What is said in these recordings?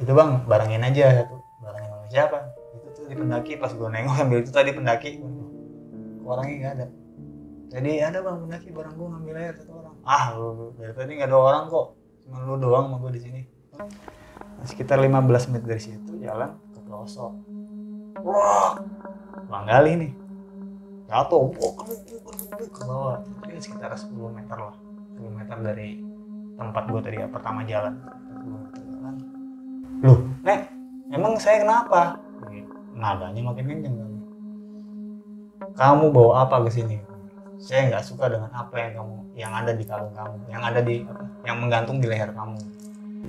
itu bang barengin aja tuh barengin sama siapa? Itu tuh di pendaki pas gue nengok sambil itu tadi pendaki. Orangnya nggak ada? Jadi ada bang pendaki bareng gue ngambil air satu orang. Ah lu, dari tadi nggak ada orang kok. Cuma lu doang sama gue di sini. Sekitar 15 menit dari situ jalan ke pelosok. Wah bang gali nih. Jatuh ke bawah. Sekitar 10 meter lah. 10 meter dari tempat gue tadi ya, pertama jalan 10 meter jalan loh. Nek emang saya kenapa? Nadanya makin kenceng kan kamu bawa apa ke sini? Saya nggak suka dengan apa yang kamu yang ada di kalung kamu yang ada di apa yang menggantung di leher kamu.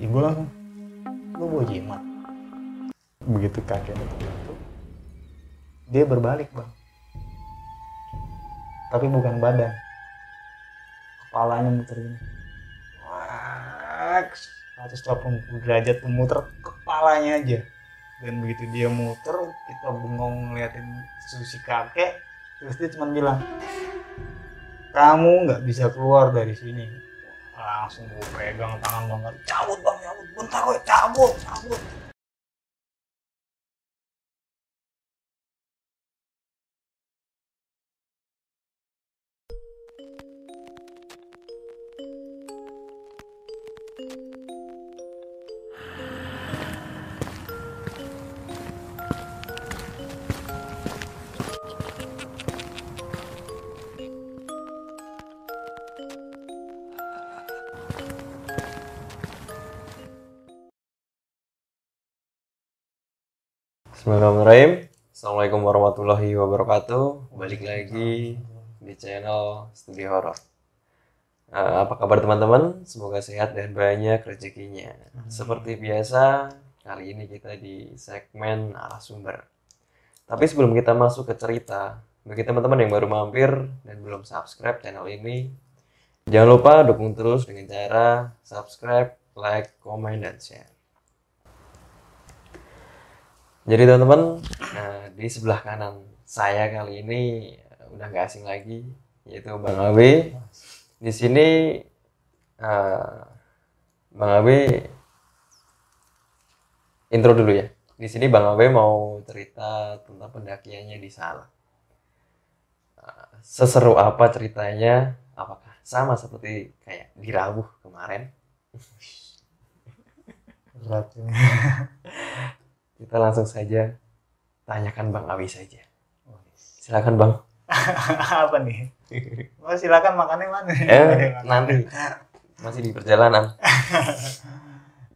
Ibu langsung lu bawa jimat. Begitu kakek itu dia berbalik bang. Tapi bukan badan. Kepalanya muter ini 180 derajat memuter kepalanya aja. Dan begitu dia muter kita bengong ngeliatin susi kakek terus dia cuma bilang kamu nggak bisa keluar dari sini. Langsung gue pegang tangan bang cabut bang cabut. Bentar gue cabut cabut Bismillahirrahmanirrahim. Assalamualaikum warahmatullahi wabarakatuh. Balik lagi di channel Studi Horor. Eh, apa kabar teman-teman? Semoga sehat dan banyak rezekinya. Seperti biasa, kali ini kita di segmen arah sumber. Tapi sebelum kita masuk ke cerita, bagi teman-teman yang baru mampir dan belum subscribe channel ini, jangan lupa dukung terus dengan cara subscribe, like, komen, dan share. Jadi teman-teman, nah, di sebelah kanan saya kali ini eh, udah nggak asing lagi, yaitu Bang Abe. Di sini eh, Bang Abe intro dulu ya. Di sini Bang Abe mau cerita tentang pendakiannya di Salak. Eh, Seseru apa ceritanya? Apakah sama seperti kayak di Rabu kemarin? Kita langsung saja tanyakan Bang Abe saja. Silakan Bang. apa nih oh, silakan makannya mana Eh, nanti masih di perjalanan.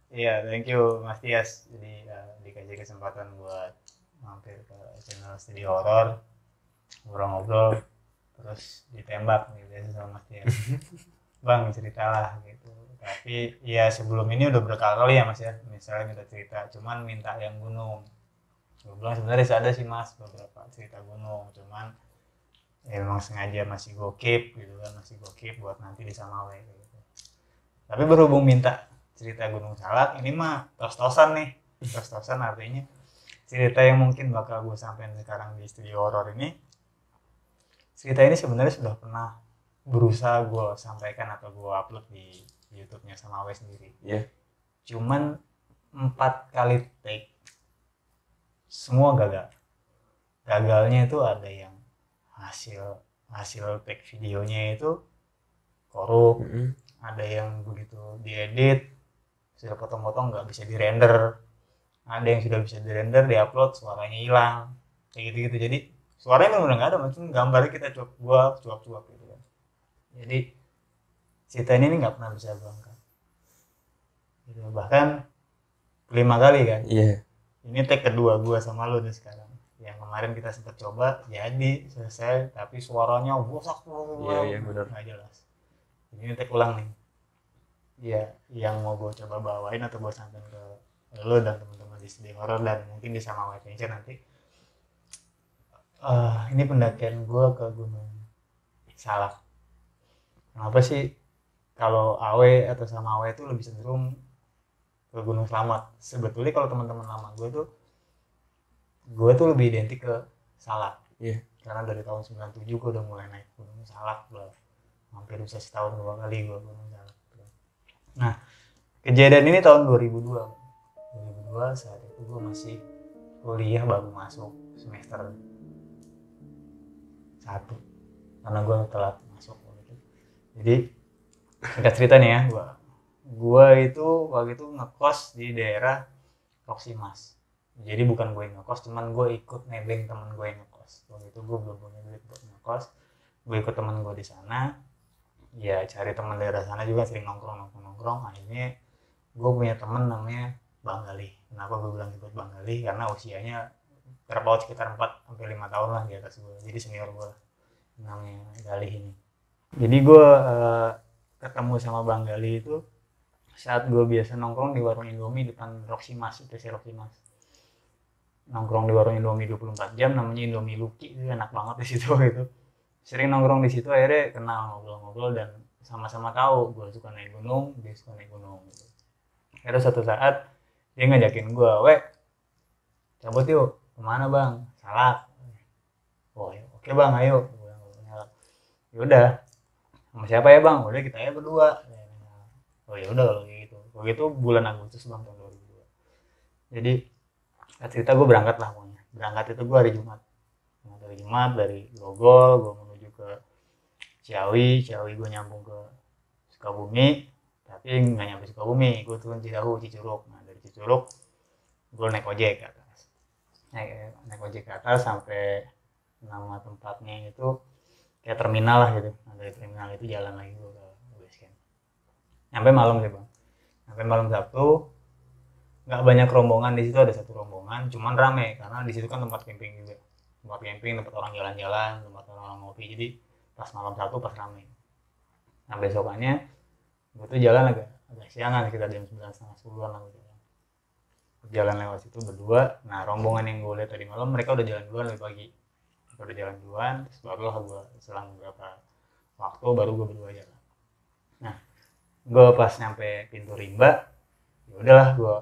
Iya, thank you Mas Tias. Jadi uh, dikasih kesempatan buat mampir ke channel studi horor, ngobrol-ngobrol, terus ditembak nih biasa sama Mas Tias. Bang ceritalah gitu. Tapi ya sebelum ini udah berkali-kali ya Mas ya, misalnya minta cerita, cuman minta yang gunung. Gue bilang sebenarnya ada sih Mas beberapa cerita gunung, cuman ya memang sengaja masih gue keep gitu kan, masih gue keep buat nanti di Samawe gitu. Tapi berhubung minta cerita Gunung Salak ini mah tos-tosan nih tos-tosan artinya cerita yang mungkin bakal gue sampein sekarang di studio horor ini cerita ini sebenarnya sudah pernah berusaha gue sampaikan atau gue upload di YouTube-nya sama Awe sendiri. Iya. cuman empat kali take semua gagal. Gagalnya itu ada yang hasil hasil take videonya itu korup. Mm-mm. ada yang begitu diedit sudah potong-potong nggak bisa dirender. Ada yang sudah bisa dirender diupload suaranya hilang. Kayak gitu gitu jadi suaranya benar-benar nggak ada macam gambarnya kita cuap gua cuap-cuap gitu kan. Jadi cerita ini nggak pernah bisa berangkat gitu. bahkan lima kali kan. Iya. ini take kedua gua sama lu nih sekarang. Yang kemarin kita sempat coba jadi selesai tapi suaranya bosak Iya, iya, benar. nggak jelas. Ini take ulang nih. Ya yang mau gue coba bawain atau gue sampein ke lo dan teman-teman di studio horror dan mungkin di sama White Ranger nanti. Eh, ini pendakian gue ke gunung Salak. Kenapa sih kalau Awe atau sama Awe itu lebih cenderung ke Gunung Selamat. Sebetulnya kalau teman-teman lama gue tuh gue tuh lebih identik ke Salak. Iya. karena dari tahun 97 gue udah mulai naik Gunung Salak udah hampir bisa setahun dua kali gue Gunung Salak. Nah kejadian ini tahun 2002 2002 gue saat itu gue masih kuliah baru masuk semester satu. Karena gue telat masuk waktu itu jadi singkat cerita nih ya. Gue gue itu waktu itu ngekos di daerah Proximas. Jadi bukan gue ngekos cuman gue ikut nebeng temen gue yang ngekos. Waktu itu gue belum punya duit buat ngekos. Gue ikut temen gue di sana. Ya cari teman daerah sana juga sering nongkrong nongkrong nongkrong. Akhirnya gue punya temen namanya Bang Gali kenapa gue bilang disebut Bang Gali karena usianya terpaut sekitar 4 sampai lima tahun lah di atas gue jadi senior gue namanya Gali ini. Jadi gue eh, ketemu sama Bang Gali itu saat gue biasa nongkrong di warung Indomie depan Roxy Mas itu si Roxy Mas. Nongkrong di warung Indomie 24 jam namanya Indomie Luki itu enak banget di situ gitu. Sering nongkrong di situ akhirnya kenal ngobrol-ngobrol dan sama-sama tahu gue suka naik gunung dia suka naik gunung gitu. akhirnya suatu saat dia ngajakin gue weh cabut yuk ke mana bang? Salak. Oh ya, oke bang ayo. Yaudah sama siapa ya bang? Udah kita ya berdua. Oh ya udah kalau gitu. Kalau gitu bulan Agustus bang tahun 2002 jadi cerita gue berangkat lah pokoknya. Berangkat itu gue hari Jumat. Dari Jumat dari Grogol gue menuju ke Ciawi. Ciawi gue nyambung ke Sukabumi. Tapi nggak nyampe Sukabumi. Gue turun Cidahu Cicurug nah dari Cicurug gue naik ojek ke atas. Naik, naik ojek ke atas sampai nama tempatnya itu kayak terminal lah gitu. Nah, dari terminal itu jalan lagi gue ke base camp. Nyampe malam sih bang. Sampai malam Sabtu nggak banyak rombongan. Di situ ada satu rombongan cuman rame karena di situ kan tempat camping juga. Tempat camping tempat orang jalan-jalan tempat orang ngopi. Jadi pas malam Sabtu pas rame. Nah besokannya gue tuh jalan agak agak siangan sekitar jam sembilan setengah sepuluhan lah gitu jalan. Lewat situ berdua. Nah rombongan yang gue lihat tadi malam mereka udah jalan duluan lebih pagi udah jalan duluan terus barulah gue selang beberapa waktu baru gue berdua jalan nah gue pas nyampe pintu rimba ya udahlah gue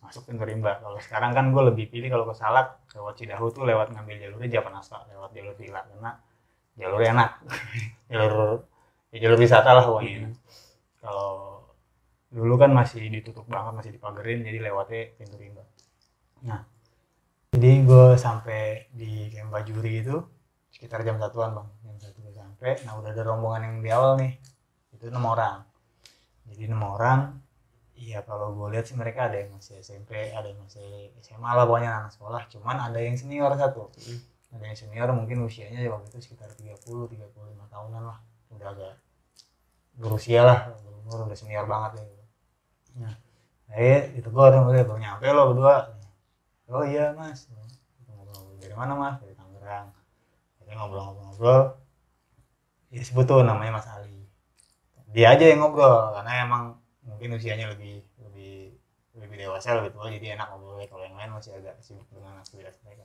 masuk pintu rimba. Kalau sekarang kan gue lebih pilih kalau ke Salak lewat Cidahu tuh lewat ngambil jalurnya Japanasta lewat jalur Villa karena jalur enak. Jalur ya jalur wisata lah pokoknya. Kalau dulu kan masih ditutup banget masih dipagerin jadi lewatnya pintu rimba. Nah jadi gue sampai di Camp Bajuri itu sekitar jam satuan bang. Jam satu gue sampai. Nah udah ada rombongan yang di awal nih. Itu enam orang. Jadi enam orang iya kalau gue lihat sih mereka ada yang masih SMP ada yang masih SMA lah pokoknya anak sekolah. Cuman ada yang senior satu. Ada yang senior mungkin usianya waktu itu sekitar 30 35 tahunan lah. Udah agak berusia lah umur udah senior banget ya. Nah saya ditegur sama dia baru nyampe lo berdua oh iya mas. Ngobrol dari mana mas? Dari Tangerang. Jadi ngobrol-ngobrol. Ya sebut tuh namanya Mas Ali. Dia aja yang ngobrol karena emang mungkin usianya lebih lebih lebih dewasa lebih tua jadi enak ngobrolnya. Kalau yang lain masih agak sibuk dengan aktivitas mereka.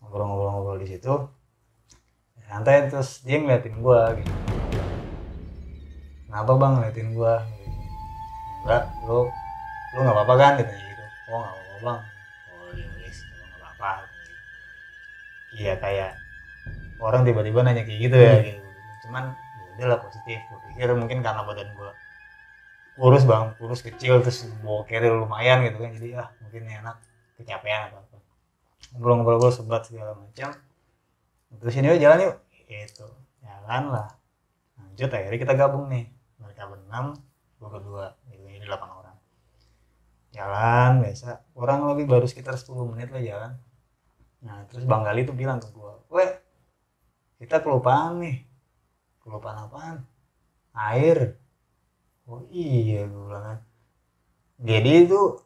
Ngobrol-ngobrol-ngobrol di situ. Santai terus dia ngeliatin gua gitu. Kenapa bang ngeliatin gua? Enggak lu lu nggak apa-apa kan? gitu. Oh nggak apa-apa bang iya kayak orang tiba-tiba nanya kayak gitu ya gitu. Cuman ya udahlah positif. Gue pikir mungkin karena badan gua kurus bang kurus kecil terus bawa carry lumayan gitu kan. Jadi ah mungkin enak kecapean atau apa. Ngobrol-ngobrol sebat segala macam. Terus ini yuk jalan yuk. Gitu. Jalan lah. Lanjut akhirnya kita gabung nih. Mereka berenam gue berdua gitu, ini delapan orang. Jalan biasa. Kurang lebih baru sekitar 10 menit lah jalan nah terus bang Gali tuh bilang ke gue weh kita kelupaan nih. Kelupaan apaan? Air. Oh iya gue bilang kan. Jadi itu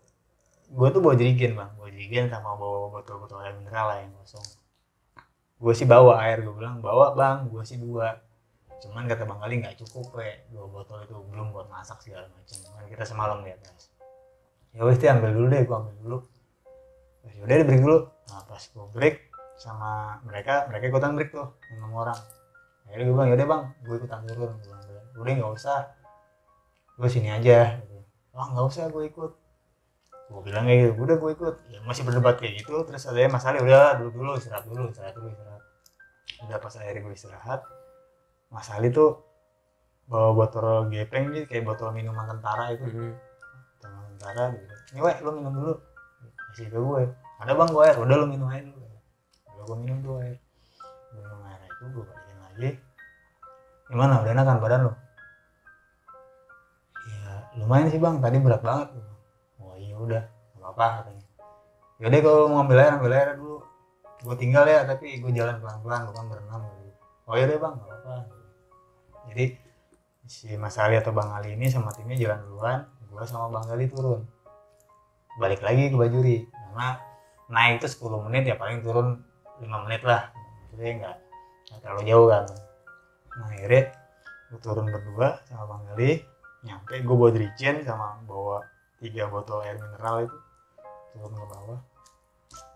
gue tuh bawa jerigen bang. Bawa jerigen sama bawa botol-botol air mineral lah yang kosong. Gue sih bawa air gue bilang bawa bang. Gue sih dua. Cuman kata bang kali nggak cukup we dua botol itu belum buat masak segala macam. Kan kita semalam di atas ya wes deh ambil dulu deh gue ambil dulu ya udah deh break dulu. Nah pas gue break sama mereka mereka ikutan break tuh enam orang. Akhirnya gue bilang yaudah bang gue ikutan turun. Gue bilang udah nggak usah. Gue sini aja. Oh nggak usah gue ikut. Gue bilang kayak gitu udah gue ikut. Ya, masih berdebat kayak gitu. Terus ada masalah udah dulu dulu istirahat dulu istirahat dulu istirahat. Udah pas akhirnya gue istirahat Mas Ali tuh bawa botol gepeng gitu kayak botol minuman tentara itu. Mhm. Teman sementara gitu ini weh lu minum dulu kasih ke gue ada bang gue air. Udah lu minum air dulu. Udah gue minum tuh air. Minum air itu gue balikin lagi. Gimana? Udah enakan badan lo ya lumayan sih bang. Tadi berat banget. Oh iya udah. Gak apa-apa katanya. Yaudah kalau mau ngambil air ambil air dulu. Gue tinggal ya tapi gue jalan pelan-pelan bukan berenam. Oh iya deh bang. Gak apa-apa. Jadi si Mas Ali atau Bang Ali ini sama timnya jalan duluan. Gue sama Bang Ali turun balik lagi ke Bajuri. Karena naik itu 10 menit ya paling turun 5 menit lah. Jadi nggak terlalu jauh kan. Nah akhirnya gue turun berdua sama Bang Ali nyampe gue bawa diricen sama bawa tiga botol air mineral itu. Turun ke bawah.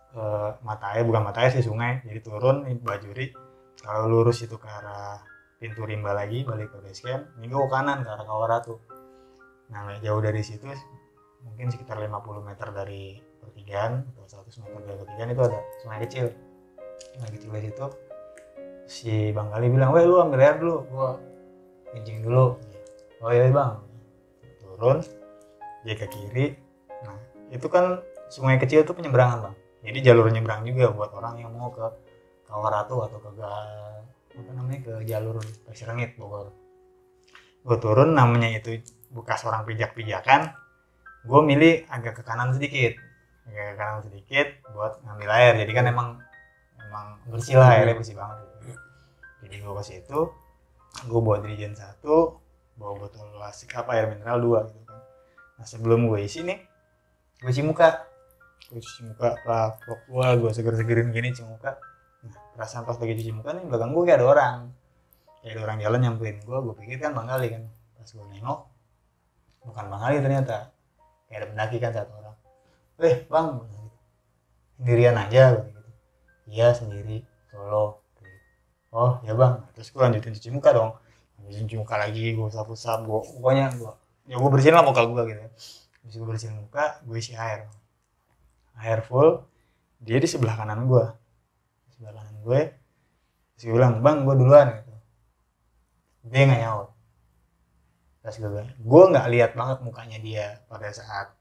Ke mata air bukan mata air sih sungai. Jadi turun Bajuri. Kalau lurus itu ke arah pintu rimba lagi balik ke base camp. Ini gue ke kanan ke arah Kawaratu nah jauh dari situ mungkin sekitar 50 meter dari pertigaan atau 100 meter dari pertigaan itu ada sungai kecil. Sungai kecil di situ. Si Bang Kali bilang weh lu ambil air dulu gua kencing dulu. Oh iya bang. Turun dia ke kiri. Nah itu kan sungai kecil itu penyeberangan bang. Jadi jalur nyebrang juga buat orang yang mau ke Kawaratu atau ke apa namanya ke jalur Pasirengit Bogor. Gue turun namanya itu bekas orang pijak-pijakan gue milih agak ke kanan sedikit. Agak ke kanan sedikit buat ngambil air. Jadi kan emang emang bersih lah airnya bersih banget. Jadi gue ke situ gue bawa dirijen satu bawa botol plastik apa air mineral dua gitu kan. Nah sebelum gue isi nih gue cuci muka. Gue cuci muka lah gue gue seger-segerin gini cuci muka. Nah perasaan pas lagi cuci muka nih belakang gue kayak ada orang. Kayak ada orang jalan nyamperin gue gue pikir kan bang Ali kan. Pas gue nengok bukan bang Ali ternyata ada pendaki kan satu orang. Eh bang sendirian aja gitu. Iya sendiri solo. Oh ya bang. Terus gue lanjutin cuci muka dong. Lanjutin cuci muka lagi gue usap usap gue pokoknya gue ya gue bersihin lah muka gue gitu terus gue bersihin muka gue isi air. Air full dia di sebelah kanan gue sebelah kanan gue. Terus gue bilang bang gue duluan gitu. Dia nggak nyaut gue bilang gue nggak lihat banget mukanya dia pada saat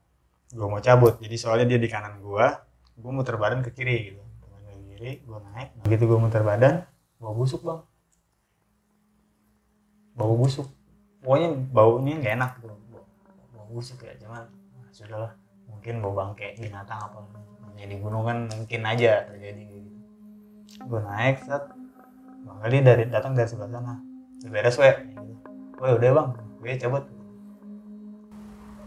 gue mau cabut. Jadi soalnya dia di kanan gue gue muter badan ke kiri gitu. Ke kiri gue naik. Begitu gue muter badan bau busuk bang. Bau busuk. Pokoknya baunya nggak enak gitu bau, busuk ya cuman nah, sudahlah. Mungkin bau bangke binatang apa namanya di gunung kan mungkin aja terjadi gitu. Gue naik set. Bang Ali dari datang dari sebelah sana. Beres we. Gitu. Weh udah bang gue cabut.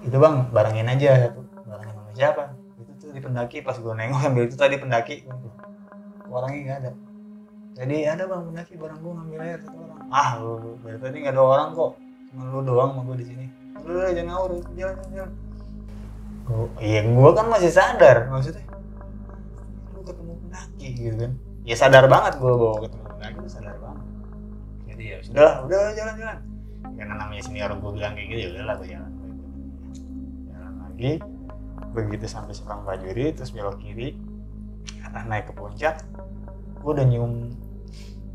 Itu bang barengin aja satu. Barengin sama siapa? Itu tuh di pendaki pas gue nengok ambil itu tadi pendaki. Orangnya nggak ada. Jadi ada bang pendaki barang gue ngambil air satu orang. Ah lu lu, dari tadi nggak ada orang kok. Cuma lu doang sama gue di sini. Udah jangan ngawur jalan jalan oh, iya gue kan masih sadar maksudnya. Lu ketemu pendaki gitu kan. Ya sadar banget gue bawa ketemu pendaki sadar banget. Jadi ya sudah udah jalan jalan karena namanya senior gue bilang kayak gitu ya udahlah gue jalan gue ikut. jalan lagi begitu sampai Sepang Bajuri terus belok kiri arah naik ke puncak gue udah nyium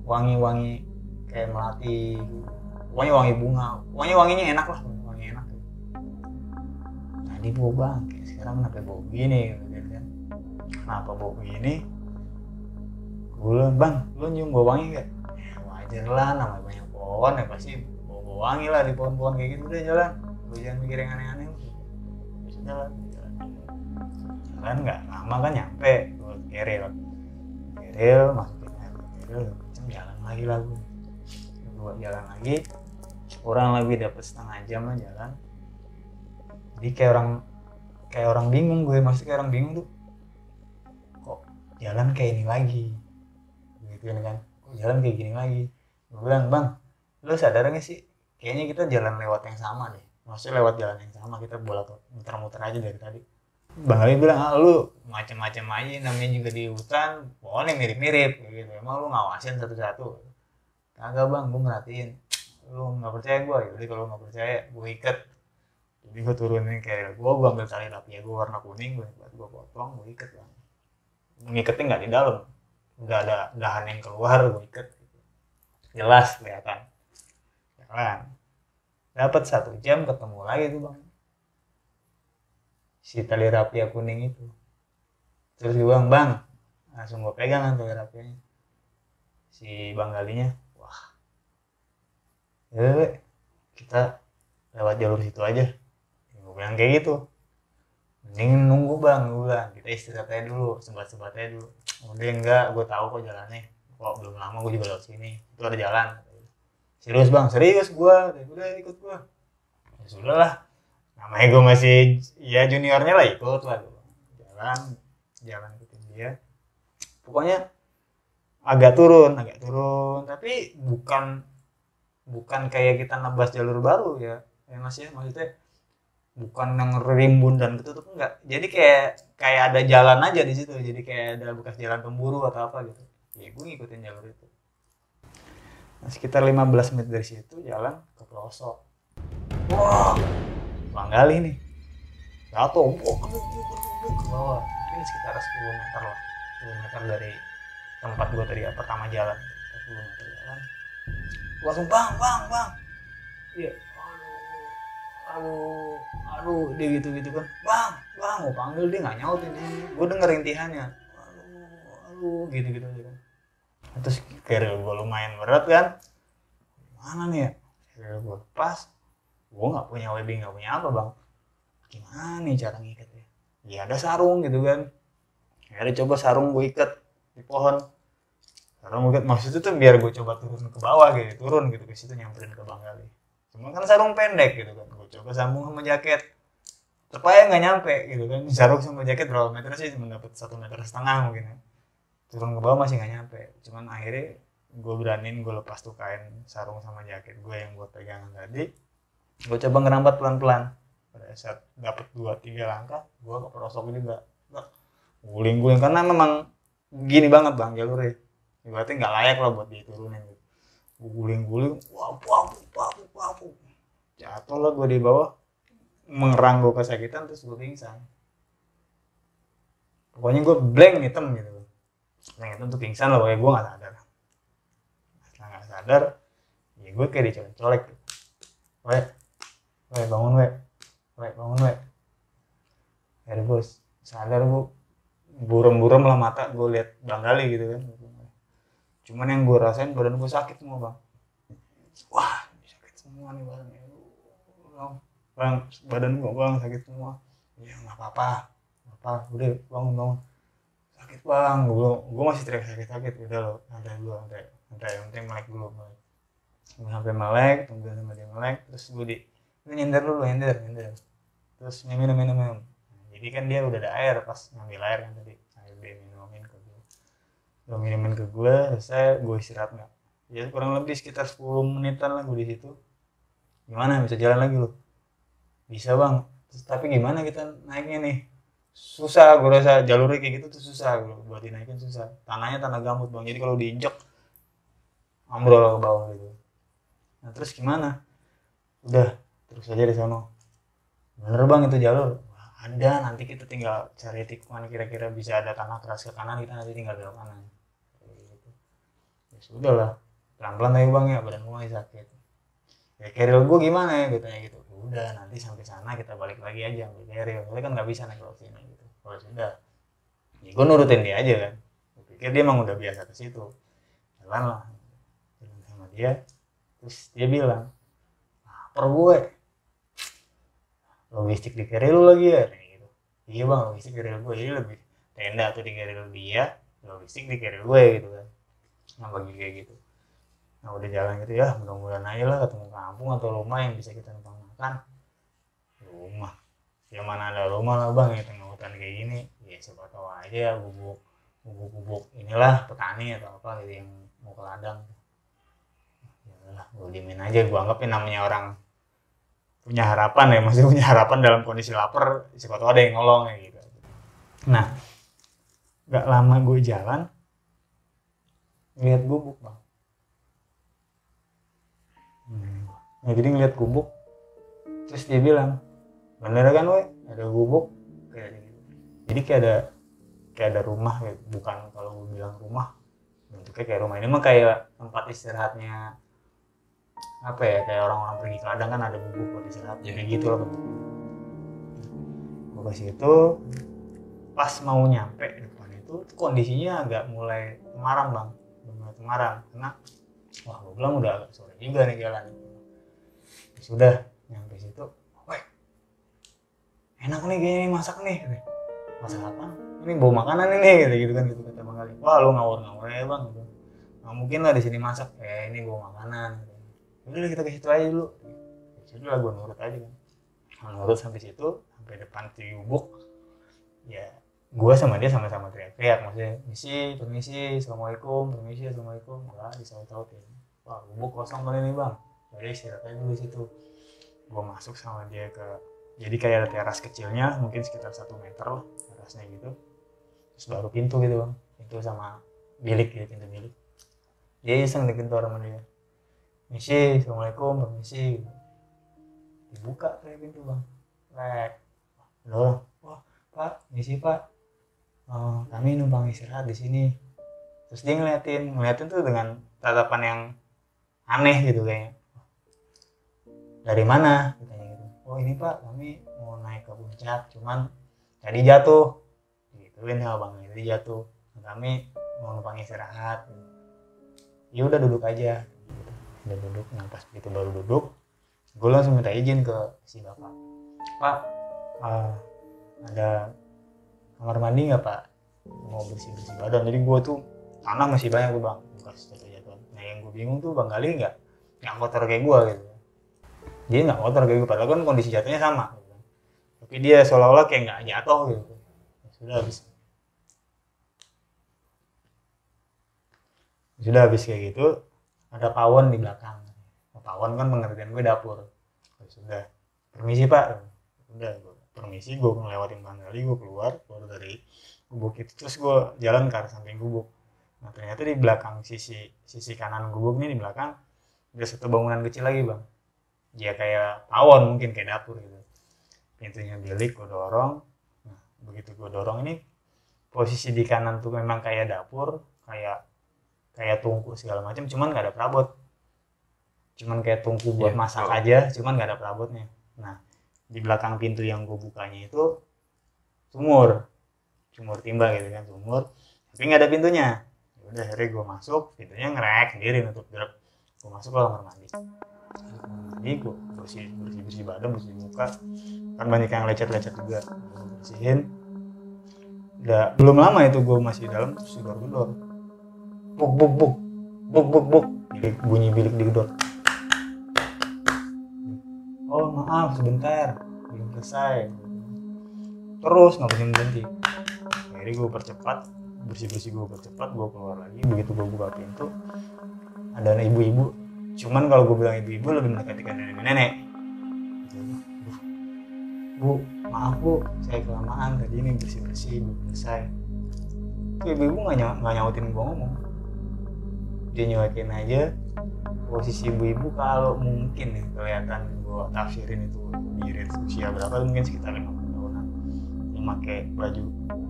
wangi-wangi kayak melati pokoknya wangi bunga pokoknya wanginya enak lah wangi enak. Tadi bau bang sekarang kenapa bau gini gitu kan. Kenapa bau gini? Gue bilang bang lu nyium bau wangi gak "Ya, wajar lah namanya banyak pohon ya pasti wangi lah di pohon-pohon kayak gitu udah jalan. Lu jangan mikir yang aneh-aneh. Sudah lah jalan. Jalan nggak lama kan nyampe gue keril. Keril masukin air keril jalan lagi lah gue gue jalan lagi kurang lebih dapat setengah jam lah jalan. Jadi kayak orang kayak orang bingung gue maksudnya kayak orang bingung tuh. Kok jalan kayak ini lagi? Gitu kan kok jalan kayak gini lagi? Gue bilang bang lu sadar gak sih kayaknya kita jalan lewat yang sama deh maksudnya lewat jalan yang sama kita bolak muter-muter aja dari tadi Bang Ali bilang, ah, lu macam-macam aja namanya juga di hutan, pohonnya mirip-mirip gitu. Emang lu ngawasin satu-satu? Kagak bang, gue merhatiin. Lu nggak percaya gue, jadi kalau nggak percaya, gue ikat. Jadi gue turunin kayak gue, gue ambil tali rapia gue warna kuning, gue buat gue potong, gue ikat bang. Ngikatnya nggak di dalam, udah ada dahan yang keluar, gue ikat. Jelas kelihatan. Jalan. Dapat satu jam ketemu lagi tuh bang. Si tali rapia kuning itu. Terus gue bilang bang langsung gue pegang kan tali rapianya si bang galinya wah ya we, kita lewat jalur situ aja. Gue bilang kayak gitu. Mending nunggu bang gue bilang kita istirahat aja dulu sebat sebat aja dulu. Udah enggak gue tahu kok jalannya. Kok belum lama gue juga lewat sini. Itu ada jalan serius bang? Serius gue udah ikut gue ya sudah lah namanya gue masih ya juniornya lah ikut lah. Gua. jalan jalan ikutin dia pokoknya agak turun agak turun. Tapi bukan bukan kayak kita nebas jalur baru ya ya mas ya. Maksudnya bukan yang rimbun dan ketutup enggak. Jadi kayak kayak ada jalan aja di situ. Jadi kayak ada bekas jalan pemburu atau apa gitu. Ya gue ngikutin jalur itu nah, sekitar 15 menit dari situ jalan ke pelosok. Wah bang gali nih. Jatuh ke bawah. Mungkin sekitar 10 meter lah. 10 meter dari tempat gue tadi pertama jalan. 10 meter jalan. Gua langsung bang bang bang. Iya aduh aduh dia gitu gitu kan. Bang bang mau panggil dia nggak nyautin gue denger intihannya. Aduh aduh gitu gitu aja kan terus keril gue lumayan berat kan? Mana nih ya? Keril gue lepas gue nggak punya webbing nggak punya apa bang. Gimana nih cara ngikatnya ya ada sarung gitu kan. Akhirnya coba sarung gue ikat di pohon. Sarung gue ikat maksudnya tuh biar gue coba turun ke bawah gitu turun gitu ke situ nyamperin ke bang Gali. Cuma kan sarung pendek gitu kan gue coba sambung sama jaket. Terpaya nggak nyampe gitu kan sarung sama jaket berapa meter sih? Cuma dapat satu meter setengah mungkin ya turun ke bawah masih nggak nyampe. Cuman akhirnya gue beraniin gue lepas tuh kain sarung sama jaket gue yang gue pegangan tadi. Gue coba ngerambat pelan pelan pada saat dapat dua tiga langkah gue ke pelosok ini nggak guling guling karena memang gini banget bang jalurnya. Berarti nggak layak lah buat diturunin gitu. Gue guling guling wah wah wah wah. Jatuh lah gue di bawah. Mengerang gue kesakitan terus gue pingsan. Pokoknya gue blank hitam gitu blank hitam tuh pingsan lah pokoknya gue nggak sadar. Setelah nggak sadar ya gue kayak dicolek-colek. We we bangun we we bangun we ya bos sadar bu. Buram-buram lah mata gue lihat bang kali gitu kan. Cuman yang gue rasain badan gue sakit semua bang. Wah sakit semua nih badannya bang bang badan gue bang sakit semua. Ya nggak apa-apa. Apa udah bangun bangun sakit bang. Gue gue masih teriak sakit sakit udah lo santai dulu santai santai yang penting melek dulu melek gue sampai melek tunggu sama dia melek terus gue di ini nyender dulu nyender nyender. Terus minum minum minum jadi kan dia udah ada air pas ngambil air kan tadi. Air dia minumin ke gue gue minumin ke gue selesai gue istirahat nggak ya kurang lebih sekitar 10 menitan lah gue di situ. Gimana? Bisa jalan lagi lo bisa bang. Terus, tapi gimana kita naiknya nih susah gue rasa jalurnya kayak gitu tuh susah buat dinaikin susah. Tanahnya tanah gambut bang. Jadi kalau diinjek ambrol ke bawah gitu. Nah terus gimana? Udah terus aja di sana bener bang itu jalur. Wah, ada nanti kita tinggal cari tikungan kira-kira bisa ada tanah keras ke kanan kita nanti tinggal belok kanan. Gitu. ya sudah lah pelan-pelan aja bang ya. Badan gue sakit. Ya keril gue gimana ya? Gue tanya gitu udah nanti sampai sana kita balik lagi aja ambil keril soalnya kan nggak bisa naik ke sini gitu. Kalau sudah ya gue nurutin dia aja kan. Gue pikir dia emang udah biasa ke situ. Jalan lah. Jalan sama dia terus dia bilang lapar gue logistik di keril lu lagi ya? Gitu. Iya bang logistik di keril gue jadi lebih tenda tuh di keril dia logistik di keril gue gitu kan. Nah bagi kayak gitu. Nah udah jalan gitu ya mudah-mudahan aja lah ketemu kampung atau rumah yang bisa kita numpang makan rumah. Ya mana ada rumah lah bang ya tengah hutan kayak gini. Ya siapa tahu aja ya bubuk bubuk bubuk inilah petani atau apa gitu yang mau ke ladang. Ya lah gue diemin aja. Gue anggapin namanya orang punya harapan ya masih punya harapan dalam kondisi lapar siapa tahu ada yang nolong ya gitu. Nah gak lama gue jalan lihat gubuk bang. Ya jadi ngeliat gubuk terus dia bilang bener kan we ada gubuk. Kayak gitu. Jadi kayak ada kayak ada rumah kayak bukan kalau gue bilang rumah. Bentuknya kayak rumah. Ini mah kayak tempat istirahatnya apa ya kayak orang-orang pergi ke ladang kan ada gubuk buat istirahat. Iya. kayak gitu loh. Bentuknya gue ke situ pas mau nyampe depan itu kondisinya agak mulai temaram bang. Mulai temaram. Karena wah gue bilang udah agak sore juga nih jalan sudah nyampe situ weh enak nih kayaknya masak nih. Katanya. masak apa? Ini bawa makanan ini. Gitu, gitu kan gitu kata bang Ali. Wah lu ngawur-ngawur ya bang. Gitu. nggak mungkin lah di sini masak. Eh ini bawa makanan. Gitu. udah kita ke situ aja dulu. Sudah lah gue nurut aja. Kan Nah, nurut sampai situ sampai depan Cibubuk. Ya gue sama dia sama-sama teriak-teriak maksudnya misi permisi assalamualaikum permisi assalamualaikum. Wah disaut-sautin wah bubuk kosong kali ini bang. Jadi istirahat aja dulu di situ gue masuk sama dia ke jadi kayak ada teras kecilnya mungkin sekitar satu meter lah terasnya gitu. Terus baru pintu gitu bang. Pintu sama bilik gitu pintu bilik. Dia iseng di pintu sama dia. Misi assalamualaikum permisi dibuka kayak pintu bang. Rek loh wah pak misi pak. Eh, kami numpang istirahat di sini. Terus dia ngeliatin ngeliatin tuh dengan tatapan yang aneh gitu kayaknya dari mana? Gitu. Oh ini pak kami mau naik ke puncak cuman tadi jatuh gituin sama bang tadi jatuh kami mau numpang istirahat. Ya udah duduk aja. Udah duduk nah pas begitu baru duduk gue langsung minta izin ke si bapak. Pak. Eh, ada kamar mandi nggak pak? Mau bersih bersih badan. Jadi gue tuh tanah masih banyak tuh bang. Bekas jatuh jatuh nah yang gue bingung tuh bang Gali nggak? Nggak kotor kayak gue gitu dia nggak kotor kayak gue padahal kan kondisi jatuhnya sama. Gitu. tapi dia seolah-olah kayak nggak jatuh gitu. Ya sudah habis. Sudah habis kayak gitu ada pawon di belakang. Pawon kan pengertian gue dapur. Ya sudah. Permisi pak. Udah gue permisi gue ngelewatin Gali gue keluar keluar dari gubuk itu. Terus gue jalan ke arah samping gubuk. Nah ternyata di belakang sisi sisi kanan gubuk nih di belakang ada satu bangunan kecil lagi bang ya kayak pawon mungkin kayak dapur gitu. Pintunya bilik gue dorong. Nah begitu gue dorong ini posisi di kanan tuh memang kayak dapur kayak kayak tungku segala macam cuman gak ada perabot. Cuman kayak tungku buat Iya, masak oh. aja cuman gak ada perabotnya. Nah di belakang pintu yang gue bukanya itu sumur. Sumur timba gitu kan sumur. Tapi nggak ada pintunya. Ya udah akhirnya gue masuk pintunya ngerek sendiri nutup gue masuk ke kamar mandi jadi gue bersih bersih bersih badan bersih muka. Kan banyak yang lecet lecet juga. Gue bersihin. Udah belum lama itu gue masih di dalam terus gedor gedor buk buk buk. Buk buk buk. Bilik- bunyi bilik digedor. Oh maaf sebentar. Belum selesai. Terus nggak berhenti berhenti akhirnya gue percepat. Bersih bersih gue percepat gue keluar lagi. Begitu gue buka pintu ada anak ibu-ibu cuman kalau gue bilang ibu-ibu lebih mendekati ke nenek-nenek. Bu maaf bu saya kelamaan tadi ini bersih bersih belum selesai. Itu ibu-ibu nggak nyau- nggak nyautin gue ngomong. Dia nyuekin aja posisi ibu-ibu kalau mungkin nih kelihatan gue tafsirin itu di range usia berapa mungkin sekitar 50 tahunan. Yang pakai baju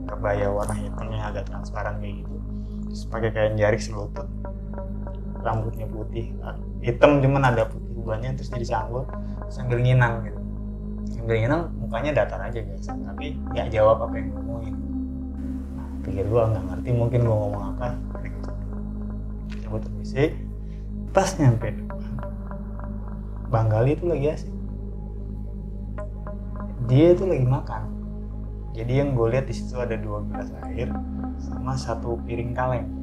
kebaya warna hitam agak transparan kayak gitu. Terus pakai kain jarik selutut rambutnya putih hitam cuman ada putih ubannya terus jadi sanggul sambil nginang gitu. Sambil nginang mukanya datar aja biasa tapi nggak jawab apa yang ngomongin. Nah, pikir gue nggak ngerti mungkin gue ngomong apa. Coba permisi pas nyampe depan Bang Gali itu lagi asik. Dia itu lagi makan. Jadi yang gue lihat di situ ada dua gelas air sama satu piring kaleng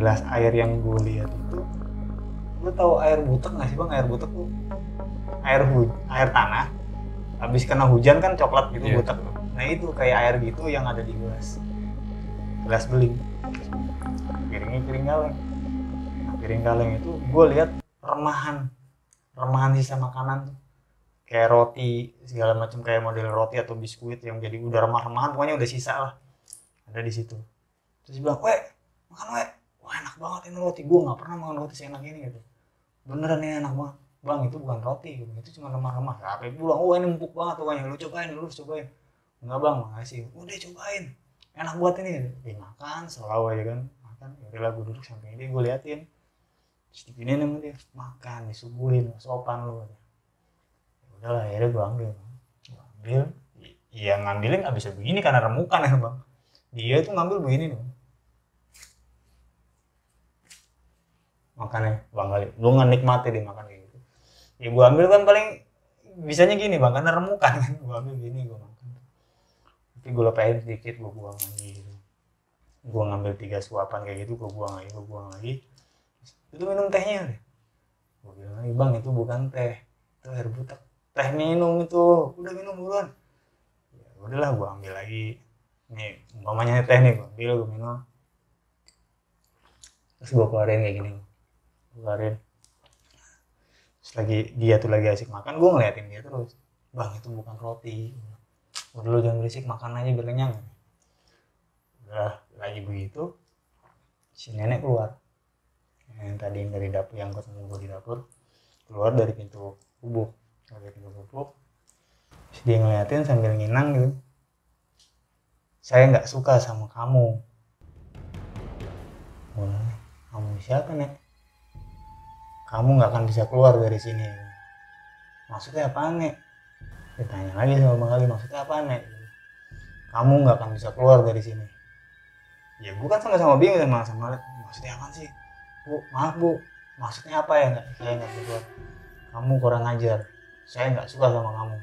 gelas air yang gue lihat itu. Lu tahu air butek nggak sih bang? Air butek tuh air hu air tanah. Habis kena hujan kan coklat gitu Iya. butek. Nah itu kayak air gitu yang ada di gelas. Gelas beling. Piringnya piring kaleng. Nah, piring kaleng itu gue lihat remahan. Remahan sisa makanan tuh. Kayak roti segala macam kayak model roti atau biskuit yang jadi udah remah-remahan pokoknya udah sisa lah. Ada di situ. Terus bilang weh makan weh wah enak banget ini roti. Gue nggak pernah makan roti seenak ini gitu. Beneran ini enak banget. Bang itu bukan roti gitu. itu cuma remah-remah. Tapi pulang oh ini empuk banget pokoknya. Lu cobain lu cobain. Enggak bang makasih. Udah cobain. Enak buat ini. Gitu. dia makan selalu aja kan. Makan ya udahlah gue duduk samping dia gue liatin. Terus diginiin sama dia. Makan disuguhin sopan lu ya udahlah akhirnya gue ambil. Gue ambil. Iya ngambilnya nggak bisa begini karena remukan ya bang. Dia itu ngambil begini bang makannya bang kali. Lu nggak nikmati dia makan kayak gitu. Ya gua ambil kan paling bisanya gini bang karena remukan kan. Gua ambil gini gua makan. Tapi gua lepain sedikit gua buang lagi gitu. Gua ngambil tiga suapan kayak gitu gua buang lagi gua buang lagi. Itu minum tehnya deh gua bilang lagi bang itu bukan teh. Itu air butek. Teh minum itu. Udah minum buruan ya udahlah gua ambil lagi. Nih umpamanya teh nih gua ambil gua minum. Terus gua keluarin kayak gini keluarin. Terus lagi dia tuh lagi asik makan gua ngeliatin dia terus. Bang itu bukan roti. Udah lu jangan berisik makan aja biar kenyang. Udah lagi begitu si nenek keluar. Yang tadi dari dapur yang ketemu gue di dapur keluar dari pintu gubuk dari pintu gubuk terus dia ngeliatin sambil nginang gitu. Saya nggak suka sama kamu. Kamu siapa nek kamu nggak akan bisa keluar dari sini. Maksudnya apa nek? Ditanya lagi sama bang Ali maksudnya apa nek? Kamu nggak akan bisa keluar dari sini. Ya gue kan sama-sama bingung sama sama maksudnya apa sih? Bu maaf bu. Maksudnya apa ya nggak saya nggak keluar? Kamu kurang ajar. Saya nggak suka sama kamu.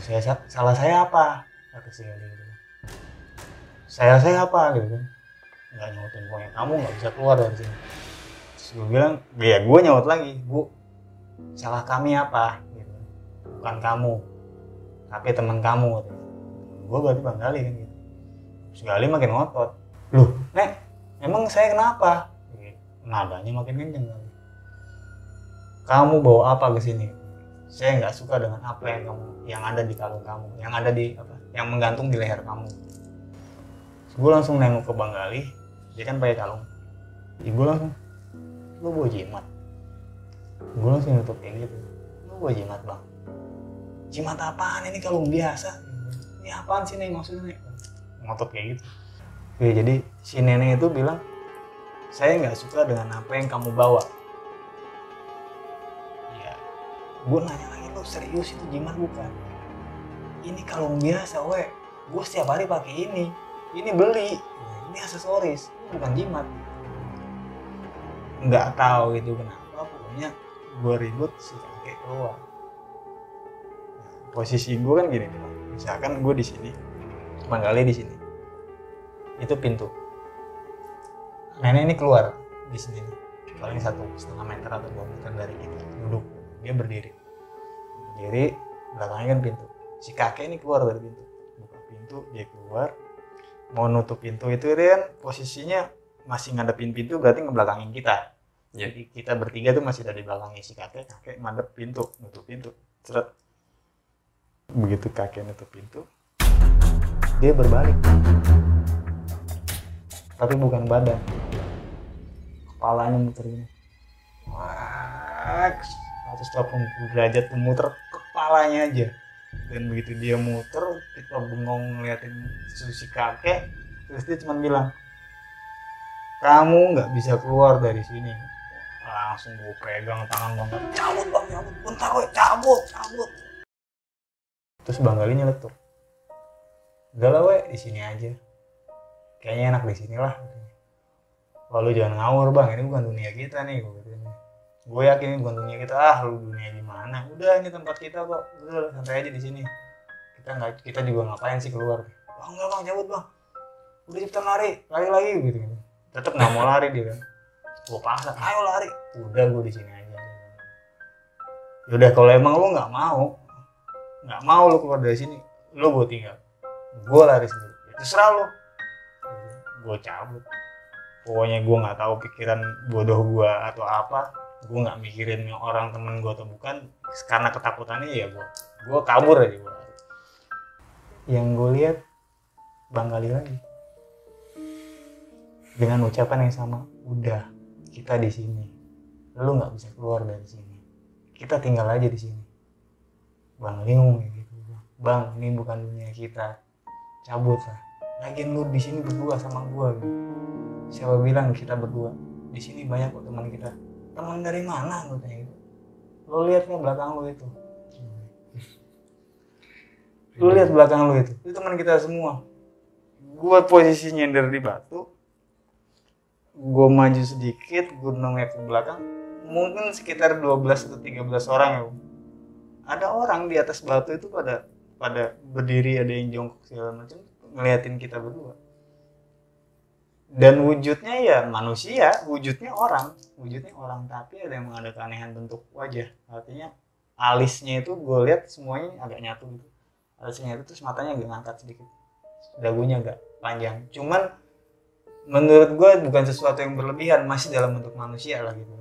Saya salah saya apa? Kata si Ali gitu. Saya saya apa gitu kan? Nggak nyautin pokoknya. Kamu nggak bisa keluar dari sini terus gue bilang ya gue nyaut lagi bu salah kami apa? Gitu. Bukan kamu tapi teman kamu gue berarti bang Gali kan gitu. Terus makin ngotot. Loh nek emang saya kenapa? Gitu. nadanya makin kenceng kan kamu bawa apa ke sini? Saya nggak suka dengan apa yang kamu yang ada di kalung kamu yang ada di apa yang menggantung di leher kamu. Gue langsung nengok ke Bang Gali dia kan pakai kalung. Ibu langsung lu bawa jimat. Gue langsung kayak gitu. Lu bawa jimat bang. Jimat apaan ini kalung biasa? Ini apaan sih nih maksudnya ngotot kayak gitu. Oke, jadi si nenek itu bilang saya nggak suka dengan apa yang kamu bawa. Ya gue nanya lagi lu serius itu jimat bukan? Ini kalung biasa we. Gue setiap hari pakai ini. Ini beli. Ini aksesoris. Ini bukan jimat nggak tahu itu kenapa pokoknya gue ribut si kakek keluar. Nah, posisi gue kan gini nih misalkan gue di sini bang kali di sini. Itu pintu. Nenek ini keluar di sini paling satu setengah meter atau dua meter dari kita duduk. Dia berdiri. Berdiri belakangnya kan pintu. Si kakek ini keluar dari pintu. Buka pintu dia keluar. Mau nutup pintu itu kan posisinya masih ngadepin pintu berarti ngebelakangin kita. Ya. jadi kita bertiga tuh masih ada di belakangnya si kakek kakek ngadep pintu nutup pintu seret. Begitu kakek nutup pintu dia berbalik. Tapi bukan badan kepalanya muter gini wah 180 derajat tuh muter kepalanya aja. Dan begitu dia muter kita bengong ngeliatin si kakek terus dia cuma bilang kamu nggak bisa keluar dari sini langsung gue pegang tangan bang cabut bang cabut bentar we cabut cabut terus bang Gali nyeletuk udah lah we di sini aja kayaknya enak di sini lah Wah lu jangan ngawur bang, ini bukan dunia kita nih gue katanya. Gue yakin ini bukan dunia kita, ah lu dunia gimana? Udah ini tempat kita kok, udah santai aja di sini. Kita nggak, kita juga ngapain sih keluar? Bang enggak bang, cabut bang. Udah cepetan lari, lari lagi gitu. gitu. Tetep nggak mau lari dia kan. Gue paksa, ayo lari. Udah gue di sini aja. Yaudah kalau emang lu nggak mau, nggak mau lu keluar dari sini, lu gue tinggal. Gue lari sendiri. Ya, terserah lu. Gue cabut pokoknya gue nggak tahu pikiran bodoh gue atau apa gue nggak mikirin orang temen gue atau bukan karena ketakutannya ya gue gue kabur aja gue yang gue lihat bang kali lagi dengan ucapan yang sama udah kita di sini. Lu nggak bisa keluar dari sini. Kita tinggal aja di sini. Bang ngomong kayak gitu. Bang ini bukan dunia kita. Cabut lah. Lagian lu di sini berdua sama gue gitu. Siapa bilang kita berdua? Di sini banyak kok teman kita. Teman dari mana? gue tanya gitu. Lo lihat nih belakang lo itu. Lu lihat belakang lu itu. Itu teman kita semua. Gua posisi nyender di batu gua maju sedikit gua nongak ke belakang mungkin sekitar 12 atau 13 orang ya ada orang di atas batu itu pada pada berdiri ada yang jongkok segala macam ngeliatin kita berdua. Dan wujudnya ya manusia wujudnya orang wujudnya orang. Tapi ada yang ada keanehan bentuk wajah. Artinya alisnya itu gue lihat semuanya agak nyatu gitu. Alisnya itu terus matanya agak ngangkat sedikit. Dagunya agak panjang. Cuman menurut gue bukan sesuatu yang berlebihan masih dalam bentuk manusia lah gitu